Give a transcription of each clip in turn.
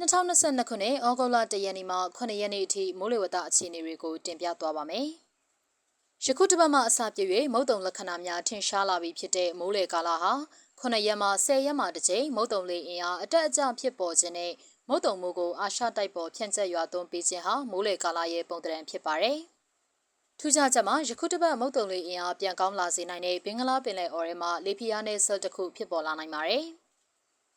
2022ခုနှစ်ဩဂုတ်လ1ရက်နေ့မှ9ရက်နေ့အထိမိုးလေဝသအခြေအနေတွေကိုတင်ပြသွားပါမယ်။ယခုတစ်ပတ်မှအစပြည့်၍မုတ်တုံလက္ခဏာများထင်ရှားလာပြီဖြစ်တဲ့မိုးလေကာလဟာ9ရက်မှ10ရက်မှတစ်ကြိမ်မုတ်တုံလေအင်အားအတက်အကျဖြစ်ပေါ်ခြင်းနဲ့မုတ်တုံမိုးကိုအာရှတိုက်ပေါ်ဖြန့်ကျက်ရွာသွန်းပေးခြင်းဟာမိုးလေကာလရဲ့ပုံသဏ္ဍာန်ဖြစ်ပါတယ်။ထူးခြားချက်မှာယခုတစ်ပတ်မုတ်တုံလေအင်အားပြန်ကောင်းလာစေနိုင်တဲ့ဘင်္ဂလားပင်လယ်အော်ထဲမှာလေဖိအားနည်းဆယ်တစ်ခုဖြစ်ပေါ်လာနိုင်ပါတယ်။။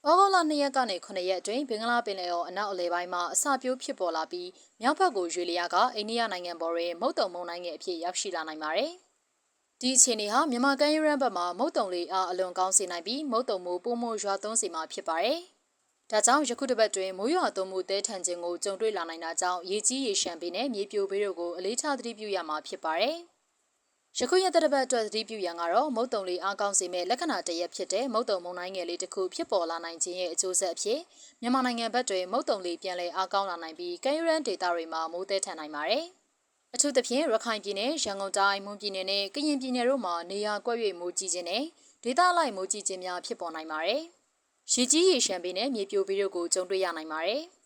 ဩဂုတ်လ2ရက်ကနေ9ရက်အတွင်းဘင်္ဂလားပင်လယ်အော်အနောက်အလယ်ပိုင်းမှာအစပြိုးဖြစ်ပေါ်လာပြီးမြောက်ဘက်ကိုရွေလျာကအိန္ဒိယနိုင်ငံပေါ်တွင်မုတ်တုံမုန်တိုင်းငယ်အဖြစ်ရောက်ရှိလာနိုင်ပါတယ်။ဒီအခြေအနေဟာမြန်မာကမ်းရိုးတန်းဘက်မှာမုတ်တုံလေးအားအလွန်ကောင်းစေနိုင်ပြီးမုတ်တုံမိုးပုံမိုးရွာသွန်းစေမှာဖြစ်ပါတယ်။ဒါကြောင့်ယခုတစ်ပတ်တွင်မိုးရွာသွန်းမှုတဲထန်ခြင်းကိုကြုံတွေ့လာနိုင်တာကြောင့်ရေကြီးရေရှမ်းပေနဲ့မြေပြိုဘေးတို့ကိုအလေးထားသတိပြုရမှာဖြစ်ပါတယ်။ ယခုရက်သက်ပတ်အတွက်သတိပြုရန်ကတော့မုတ်တုံလေးအားကောင်းစေမဲ့လက္ခဏာတရက်ဖြစ်တဲ့မုတ်တုံမုန်တိုင်းငယ်လေးတစ်ခုဖြစ်ပေါ်လာနိုင်ခြင်းရဲ့အကျိုးဆက်အဖြစ်မြန်မာနိုင်ငံဘက်တွင်မုတ်တုံလေးပြန်လည်အားကောင်းလာနိုင်ပြီးကမ်းရိုးတန်းဒေသတွေမှာမိုးသည်ထန်နိုင်ပါတယ်။အထူးသဖြင့်ရခိုင်ပြည်နယ်ရန်ကုန်တိုင်းမွန်ပြည်နယ်နဲ့ကရင်ပြည်နယ်တို့မှာနေရာကွက်၍မိုးကြီးခြင်းနဲ့ဒေသလိုက်မိုးကြီးခြင်းများဖြစ်ပေါ်နိုင်ပါတယ်။ရေကြီးရေရှမ်းပေနဲ့မြေပြိုပြီးတို့ကိုကြုံတွေ့ရနိုင်ပါတယ်။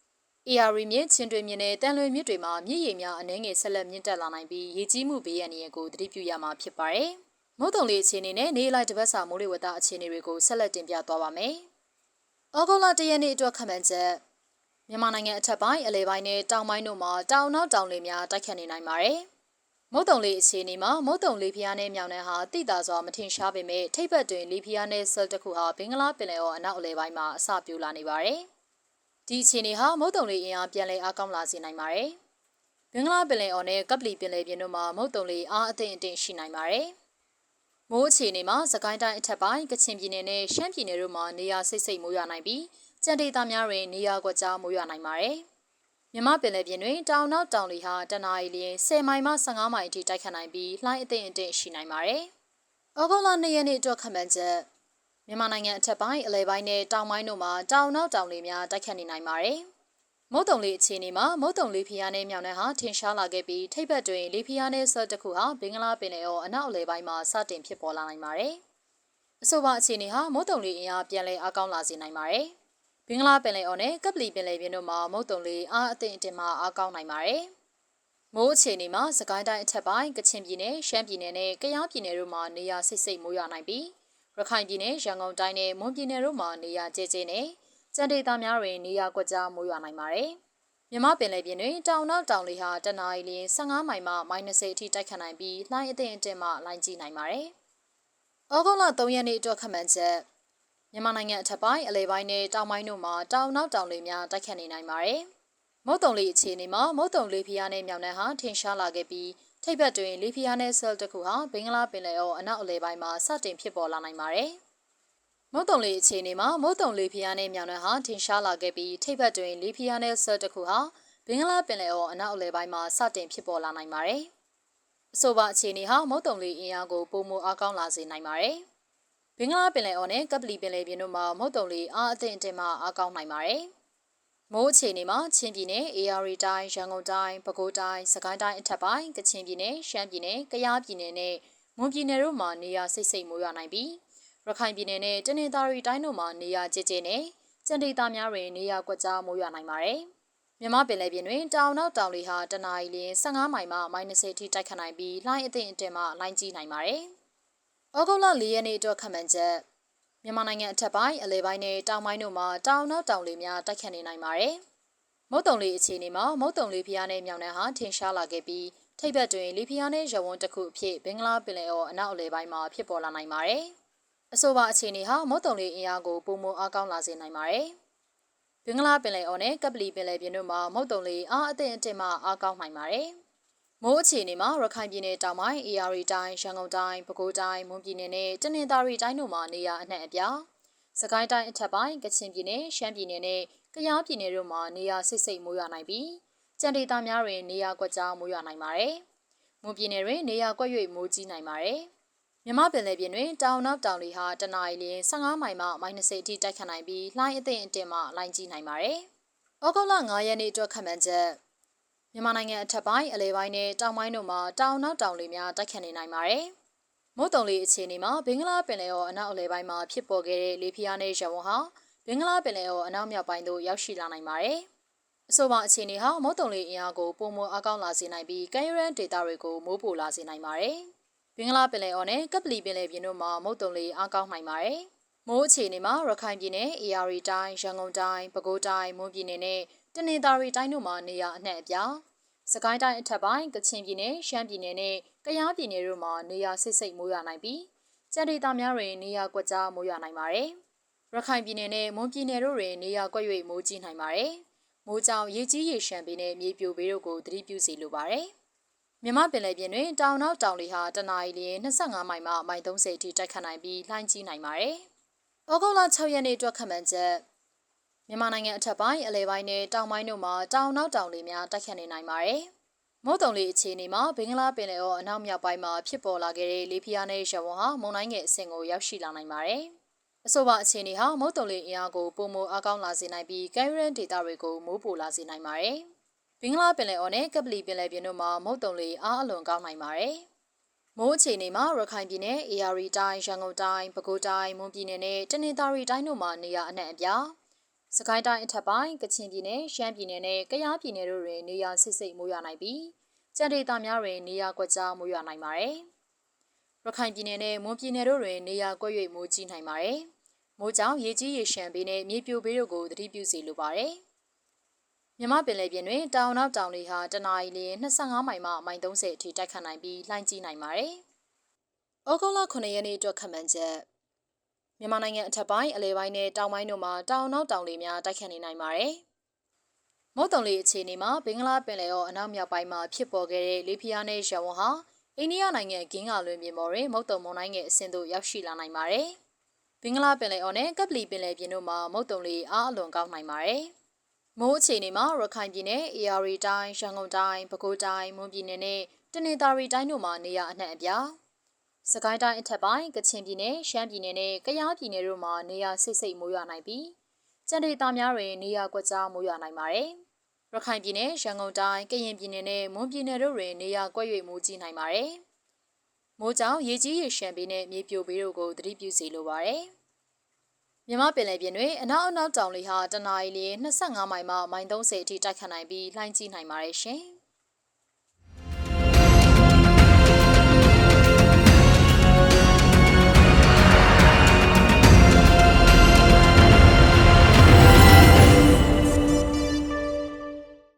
AR မြစ်ချင်းတွင်မြစ်နဲ့တန်လွင်မြစ်တွေမှာမြစ်ရေများအနှဲငယ်ဆက်လက်မြင့်တက်လာနိုင်ပြီးရေကြီးမှုဘေးရန်တွေကိုသတိပြုရမှာဖြစ်ပါတယ်။မုတ်တုံလေးအခြေအနေနဲ့နေလိုက်တပတ်စာမိုးလေဝသအခြေအနေတွေကိုဆက်လက်တင်ပြသွားပါမယ်။ဩဂုတ်လ၁ရက်နေ့အတွက်ခန့်မှန်းချက်မြန်မာနိုင်ငံအထက်ပိုင်းအလဲပိုင်းနဲ့တောင်ပိုင်းတို့မှာတောင်နောက်တောင်လေများတိုက်ခတ်နေနိုင်ပါတယ်။မုတ်တုံလေးအခြေအနေမှာမုတ်တုံလေးဖျားနဲ့မြောင်နှံဟာတိတာစွာမထင်ရှားပေမဲ့ထိပ်ပတ်တွင်လေးဖျားနဲ့ဆယ်တခုဟာဘင်္ဂလားပင်လယ်အော်အနောက်အလဲပိုင်းမှာအစပြိုလာနေပါတယ်။ ဒီအခြေအနေဟာမုတ်တုံလေးအင်အားပြန်လည်အားကောင်းလာစေနိုင်ပါတယ်။ဘင်္ဂလားပင်လယ်အော်နဲ့ကပလီပင်လယ်ပြင်တို့မှာမုတ်တုံလေးအားအသင့်အတင့်ရှိနိုင်ပါတယ်။မိုးအခြေအနေမှာစကိုင်းတိုင်းအထက်ပိုင်းကချင်ပြည်နယ်နဲ့ရှမ်းပြည်နယ်တို့မှာနေရာစိတ်စိတ်မိုးရွာနိုင်ပြီးကြံဒေသများတွင်နေရာကွက်ကြားမိုးရွာနိုင်ပါတယ်။မြမပင်လယ်ပြင်တွင်တောင်နောက်တောင်လေဟာတနအီလျင်10မိုင်မှ15မိုင်အထိတိုက်ခတ်နိုင်ပြီးလှိုင်းအသင့်အတင့်ရှိနိုင်ပါတယ်။ဩဂုတ်လ2ရက်နေ့အတွက်ခန့်မှန်းချက် မြန်မာနိုင်ငံအထက်ပိုင်းအလဲပိုင်းနဲ့တောင်ပိုင်းတို့မှာတောင်နောက်တောင်လေများတိုက်ခတ်နေနိုင်ပါတယ်။မုတ်တုံလေးအခြေအနေမှာမုတ်တုံလေးဖျားနဲ့မြောင်နှံဟာထင်ရှားလာခဲ့ပြီးထိပ်ဘက်တွင်လေးဖျားနဲ့ဆော့တစ်ခုဟာဘင်္ဂလားပင်လယ်အော်အနောက်အလဲပိုင်းမှာစတင်ဖြစ်ပေါ်လာနိုင်ပါတယ်။အဆိုပါအခြေအနေဟာမုတ်တုံလေးအင်အားပြန်လည်အားကောင်းလာစေနိုင်ပါတယ်။ဘင်္ဂလားပင်လယ်အော်နဲ့ကပလီပင်လယ်ပြင်တို့မှာမုတ်တုံလေးအားအသင့်အတင်မှအားကောင်းနိုင်ပါတယ်။မိုးအခြေအနေမှာစကိုင်းတိုင်းအထက်ပိုင်းကချင်ပြည်နယ်ရှမ်းပြည်နယ်နဲ့ကယားပြည်နယ်တို့မှာနေရာစိတ်စိတ်မိုးရွာနိုင်ပြီး ရခိုင်ပြည်နယ်ရန်ကုန်တိုင်းနဲ့မွန်ပြည်နယ်တို့မှာနေရာကျကျနဲ့စံဒေသများတွင်နေရာကွက်ကြားမိုးရွာနိုင်ပါတယ်။မြမပင်လယ်ပြင်တွင်တောင်နောက်တောင်လေဟာတနအီလရင်15မိုင်မှ -30 အထိတိုက်ခတ်နိုင်ပြီးလှိုင်းအသင့်အင့်မှလှိုင်းကြီးနိုင်ပါတယ်။ဩဂုတ်လ3ရက်နေ့အတွက်ခန့်မှန်းချက်မြန်မာနိုင်ငံအထက်ပိုင်းအလဲပိုင်းနဲ့တောင်ပိုင်းတို့မှာတောင်နောက်တောင်လေများတိုက်ခတ်နေနိုင်ပါတယ်။မုတ်တုံလေးအခြေအနေမှာမုတ်တုံလေးဖျားနဲ့မြောင်နှံဟာထင်ရှားလာခဲ့ပြီး ထိပ်ဘက်တွင်လီဖီယာနဲ့ဆယ်တစ်ခုဟာဘင်္ဂလားပင်လယ်အော်အနောက်အလယ်ပိုင်းမှာစတင်ဖြစ်ပေါ်လာနိုင်ပါတယ်။မုတ်တုံလေးအခြေအနေမှာမုတ်တုံလေးဖီယာနဲ့မြောင်နှံဟာထင်ရှားလာခဲ့ပြီးထိပ်ဘက်တွင်လီဖီယာနဲ့ဆယ်တစ်ခုဟာဘင်္ဂလားပင်လယ်အော်အနောက်အလယ်ပိုင်းမှာစတင်ဖြစ်ပေါ်လာနိုင်ပါတယ်။အဆိုပါအခြေအနေဟာမုတ်တုံလေးအင်အားကိုပုံမအားကောင်းလာစေနိုင်ပါတယ်။ဘင်္ဂလားပင်လယ်အော်နဲ့ကပလီပင်လယ်ပြင်တို့မှာမုတ်တုံလေးအားအသင့်အတင်မှအားကောင်းနိုင်ပါတယ်။ မိုးအခြေအနေမှာချင်းပြည်နယ်၊အေရီတိုင်း၊ရန်ကုန်တိုင်း၊ပဲခူးတိုင်း၊စကိုင်းတိုင်းအထက်ပိုင်း၊ကချင်ပြည်နယ်၊ရှမ်းပြည်နယ်၊ကယားပြည်နယ်နဲ့မွန်ပြည်နယ်တို့မှာနေရာစိတ်စိတ်မိုးရွာနိုင်ပြီးရခိုင်ပြည်နယ်နဲ့တနင်္သာရီတိုင်းတို့မှာနေရာကျကျနဲ့စံဒေသများတွင်နေရာကွက်ကြားမိုးရွာနိုင်ပါတယ်။မြမပင်လယ်ပြင်တွင်တောင်နောက်တောင်လေဟာတနအီလ15မိုင်မှ -30 အထိတိုက်ခတ်နိုင်ပြီးလှိုင်းအသင့်အတင်မှလှိုင်းကြီးနိုင်ပါတယ်။ဩဂုတ်လ4ရက်နေ့အတွက်ခန့်မှန်းချက် မြန်မာနိုင်ငံအထက်ပိုင်းအလဲပိုင်းနဲ့တောင်ပိုင်းတို့မှာတောင်နောက်တောင်လေများတိုက်ခတ်နေနိုင်ပါတယ်။မုတ်တုံလေးအခြေအနေမှာမုတ်တုံလေးဖျားနဲ့မြောင်နှံဟာထင်ရှားလာခဲ့ပြီးထိပ်ဘက်တွင်လီဖျားနဲ့ရဝန်းတစ်ခုအဖြစ်ဘင်္ဂလားပင်လယ်အော်အနောက်အလဲပိုင်းမှာဖြစ်ပေါ်လာနိုင်ပါတယ်။အဆိုပါအခြေအနေဟာမုတ်တုံလေးအင်အားကိုပုံမအားကောင်းလာစေနိုင်ပါတယ်။ဘင်္ဂလားပင်လယ်အော်နဲ့ကပလီပင်လယ်ပြင်တို့မှာမုတ်တုံလေးအားအသင့်အတင်မှအားကောင်းနိုင်ပါတယ်။ မိုးအခြေအနေမှာရခိုင်ပြည်နယ်တောင်ပိုင်း၊ AR တိုင်း၊ရန်ကုန်တိုင်း၊ပဲခူးတိုင်း၊မွန်ပြည်နယ်နဲ့တနင်္သာရီတိုင်းတို့မှာနေရာအနှံ့အပြား၊စကိုင်းတိုင်းအထက်ပိုင်း၊ကချင်ပြည်နယ်၊ရှမ်းပြည်နယ်နဲ့ကယားပြည်နယ်တို့မှာနေရာစိတ်စိတ်မိုးရွာနိုင်ပြီးကြံဒေသများတွင်နေရာကွက်ကြားမိုးရွာနိုင်ပါတယ်။မွန်ပြည်နယ်တွင်နေရာကွက်၍မိုးကြီးနိုင်ပါတယ်။မြမပင်လယ်ပြင်တွင်တောင်နောက်တောင်လေဟာတနအီလ15မိုင်မှ -30 အထိတိုက်ခတ်နိုင်ပြီးလှိုင်းအသင့်အတင်မှလှိုင်းကြီးနိုင်ပါတယ်။ဩဂုတ်လ9ရက်နေ့အတွက်ခန့်မှန်းချက် မြန်မာနိုင်ငံအထက်ပိုင်းအလဲပိုင်းနဲ့တောင်ပိုင်းတို့မှာတောင်နောက်တောင်လေများတိုက်ခတ်နေနိုင်ပါတယ်။မုတ်တုံလေးအခြေအနေမှာဘင်္ဂလားပင်လယ်အော်အနောက်အလဲပိုင်းမှာဖြစ်ပေါ်ခဲ့တဲ့လေဖိအားနည်းရဝန်းဟာဘင်္ဂလားပင်လယ်အော်အနောက်မြောက်ပိုင်းသို့ရောက်ရှိလာနိုင်ပါတယ်။အဆိုပါအခြေအနေဟာမုတ်တုံလေးအင်အားကိုပုံမအကောင်းလာစေနိုင်ပြီးကမ်းရိုးတန်းဒေသတွေကိုမိုးပိုလာစေနိုင်ပါတယ်။ဘင်္ဂလားပင်လယ်အော်နဲ့ကပလီပင်လယ်ပြင်တို့မှာမုတ်တုံလေးအားကောင်းနိုင်ပါတယ်။မိုးအခြေအနေမှာရခိုင်ပြည်နယ်၊အေရီတိုင်း၊ရန်ကုန်တိုင်း၊ပဲခူးတိုင်း၊မွန်ပြည်နယ်နဲ့ တနင်္သာရီတိုင်းတို့မှာနေရာအနှံ့အပြားစကိုင်းတိုင်းအထက်ပိုင်းကချင်ပြည်နယ်ရှမ်းပြည်နယ်နဲ့ကယားပြည်နယ်တို့မှာနေရာဆိတ်ဆိတ်မိုးရွာနိုင်ပြီးကြံဒေသများတွင်နေရာကွက်ကြားမိုးရွာနိုင်ပါတယ်။ရခိုင်ပြည်နယ်နဲ့မွန်ပြည်နယ်တို့တွင်နေရာကွက်၍မိုးကြီးနိုင်ပါတယ်။မိုးကြောင့်ရေကြီးရေရှမ်းပေနဲ့မြေပြိုပေတို့ကိုသတိပြုစီလိုပါတယ်။မြမပင်လယ်ပြင်တွင်တောင်နောက်တောင်လေဟာတနအီလရင်25မိုင်မှမိုင်30အထိတိုက်ခတ်နိုင်ပြီးလှိုင်းကြီးနိုင်ပါတယ်။ဩဂုတ်လ6ရက်နေ့အတွက်ခန့်မှန်းချက် မြန်မာနိုင်ငံအထက်ပိုင်းအလဲပိုင်းနဲ့တောင်ပိုင်းတို့မှာတောင်နောက်တောင်လေများတိုက်ခတ်နေနိုင်ပါတယ်။မုတ်တုံလေးအခြေအနေမှာဘင်္ဂလားပင်လယ်အော်အနောက်မြောက်ပိုင်းမှာဖြစ်ပေါ်လာခဲ့တဲ့လေပြင်းနဲ့ရဝန်းဟာမုန်တိုင်းငယ်အဆင့်ကိုရောက်ရှိလာနိုင်ပါတယ်။အဆိုပါအခြေအနေဟာမုတ်တုံလေးအင်အားကိုပုံမအကောင်းလာစေနိုင်ပြီးကဲရန်ဒေတာတွေကိုမိုးပိုလာစေနိုင်ပါတယ်။ဘင်္ဂလားပင်လယ်အော်နဲ့ကပလီပင်လယ်ပြင်တို့မှာမုတ်တုံလေးအားအလွန်ကောင်းနိုင်ပါတယ်။မိုးအခြေအနေမှာရခိုင်ပြည်နယ်၊အေရီတိုင်း၊ရန်ကုန်တိုင်း၊ပဲခူးတိုင်း၊မွန်ပြည်နယ်နဲ့တနင်္သာရီတိုင်းတို့မှာနေရာအနှံ့အပြား စကိုင်းတိုင်းအထက်ပိုင်းကချင်ပြည်နယ်ရှမ်းပြည်နယ်နဲ့ကယားပြည်နယ်တို့တွင်နေရာဆိတ်ဆိတ်မိုးရွာနိုင်ပြီးကြံဒေသများတွင်နေရာကွက်ကြားမိုးရွာနိုင်ပါတယ်။ရခိုင်ပြည်နယ်နဲ့မွန်ပြည်နယ်တို့တွင်နေရာကွက်၍မိုးကြီးနိုင်ပါတယ်။မိုးကြောင့်ရေကြီးရေရှမ်းပေးနဲ့မြေပြိုပေးတို့ကိုသတိပြုစီလိုပါတယ်။မြမပင်လယ်ပြင်တွင်တောင်နောက်တောင်လေဟာတနအီလ25မိုင်မှမိုင်30အထိတိုက်ခတ်နိုင်ပြီးလှိုင်းကြီးနိုင်ပါတယ်။ဩဂုတ်လ9ရက်နေ့အတွက်ခန့်မှန်းချက် မြန်မာနိုင်ငံအထက်ပိုင်းအလဲပိုင်းနဲ့တောင်ပိုင်းတို့မှာတောင်နောက်တောင်လေများတိုက်ခတ်နေနိုင်ပါတယ်။မုတ်တုံလေအခြေအနေမှာဘင်္ဂလားပင်လယ်အော်အနောက်မြောက်ပိုင်းမှာဖြစ်ပေါ်ခဲ့တဲ့လေပြင်းနဲ့ရဝန်းဟာအိန္ဒိယနိုင်ငံဂင်းကလွင်ပြင်ပေါ်တွင်မုတ်တုံမုန်တိုင်းငယ်အဆင့်သို့ရောက်ရှိလာနိုင်ပါတယ်။ဘင်္ဂလားပင်လယ်အော်နဲ့ကပလီပင်လယ်ပြင်တို့မှာမုတ်တုံလေအားအလွန်ကောင်းနိုင်ပါတယ်။မိုးအခြေအနေမှာရခိုင်ပြည်နယ်၊အေရီတိုင်း၊ရန်ကုန်တိုင်း၊ပဲခူးတိုင်း၊မွန်ပြည်နယ်နဲ့တနင်္သာရီတိုင်းတို့မှာနေရာအနှံ့အပြား စကိုင်းတိုင်းအထက်ပိုင်းကချင်ပြည်နယ်ရှမ်းပြည်နယ်နဲ့ကယားပြည်နယ်တို့မှာနေရာဆိတ်ဆိတ်မိုးရွာနိုင်ပြီးကြံဒေသများတွင်နေရာကွက်ကြားမိုးရွာနိုင်ပါတယ်။ရခိုင်ပြည်နယ်ရန်ကုန်တိုင်းကရင်ပြည်နယ်နဲ့မွန်ပြည်နယ်တို့တွင်နေရာကွက်၍မိုးကြီးနိုင်ပါတယ်။မိုးကြောင့်ရေကြီးရေရှမ်းပေနဲ့မြေပြိုပေတို့ကိုသတိပြုစီလိုပါတယ်။မြမပင်လယ်ပြင်တွင်အနောက်အနောက်တောင်လေဟာတနအီလ25မိုင်မှမိုင်30အထိတိုက်ခတ်နိုင်ပြီးလှိုင်းကြီးနိုင်ပါတယ်ရှင်။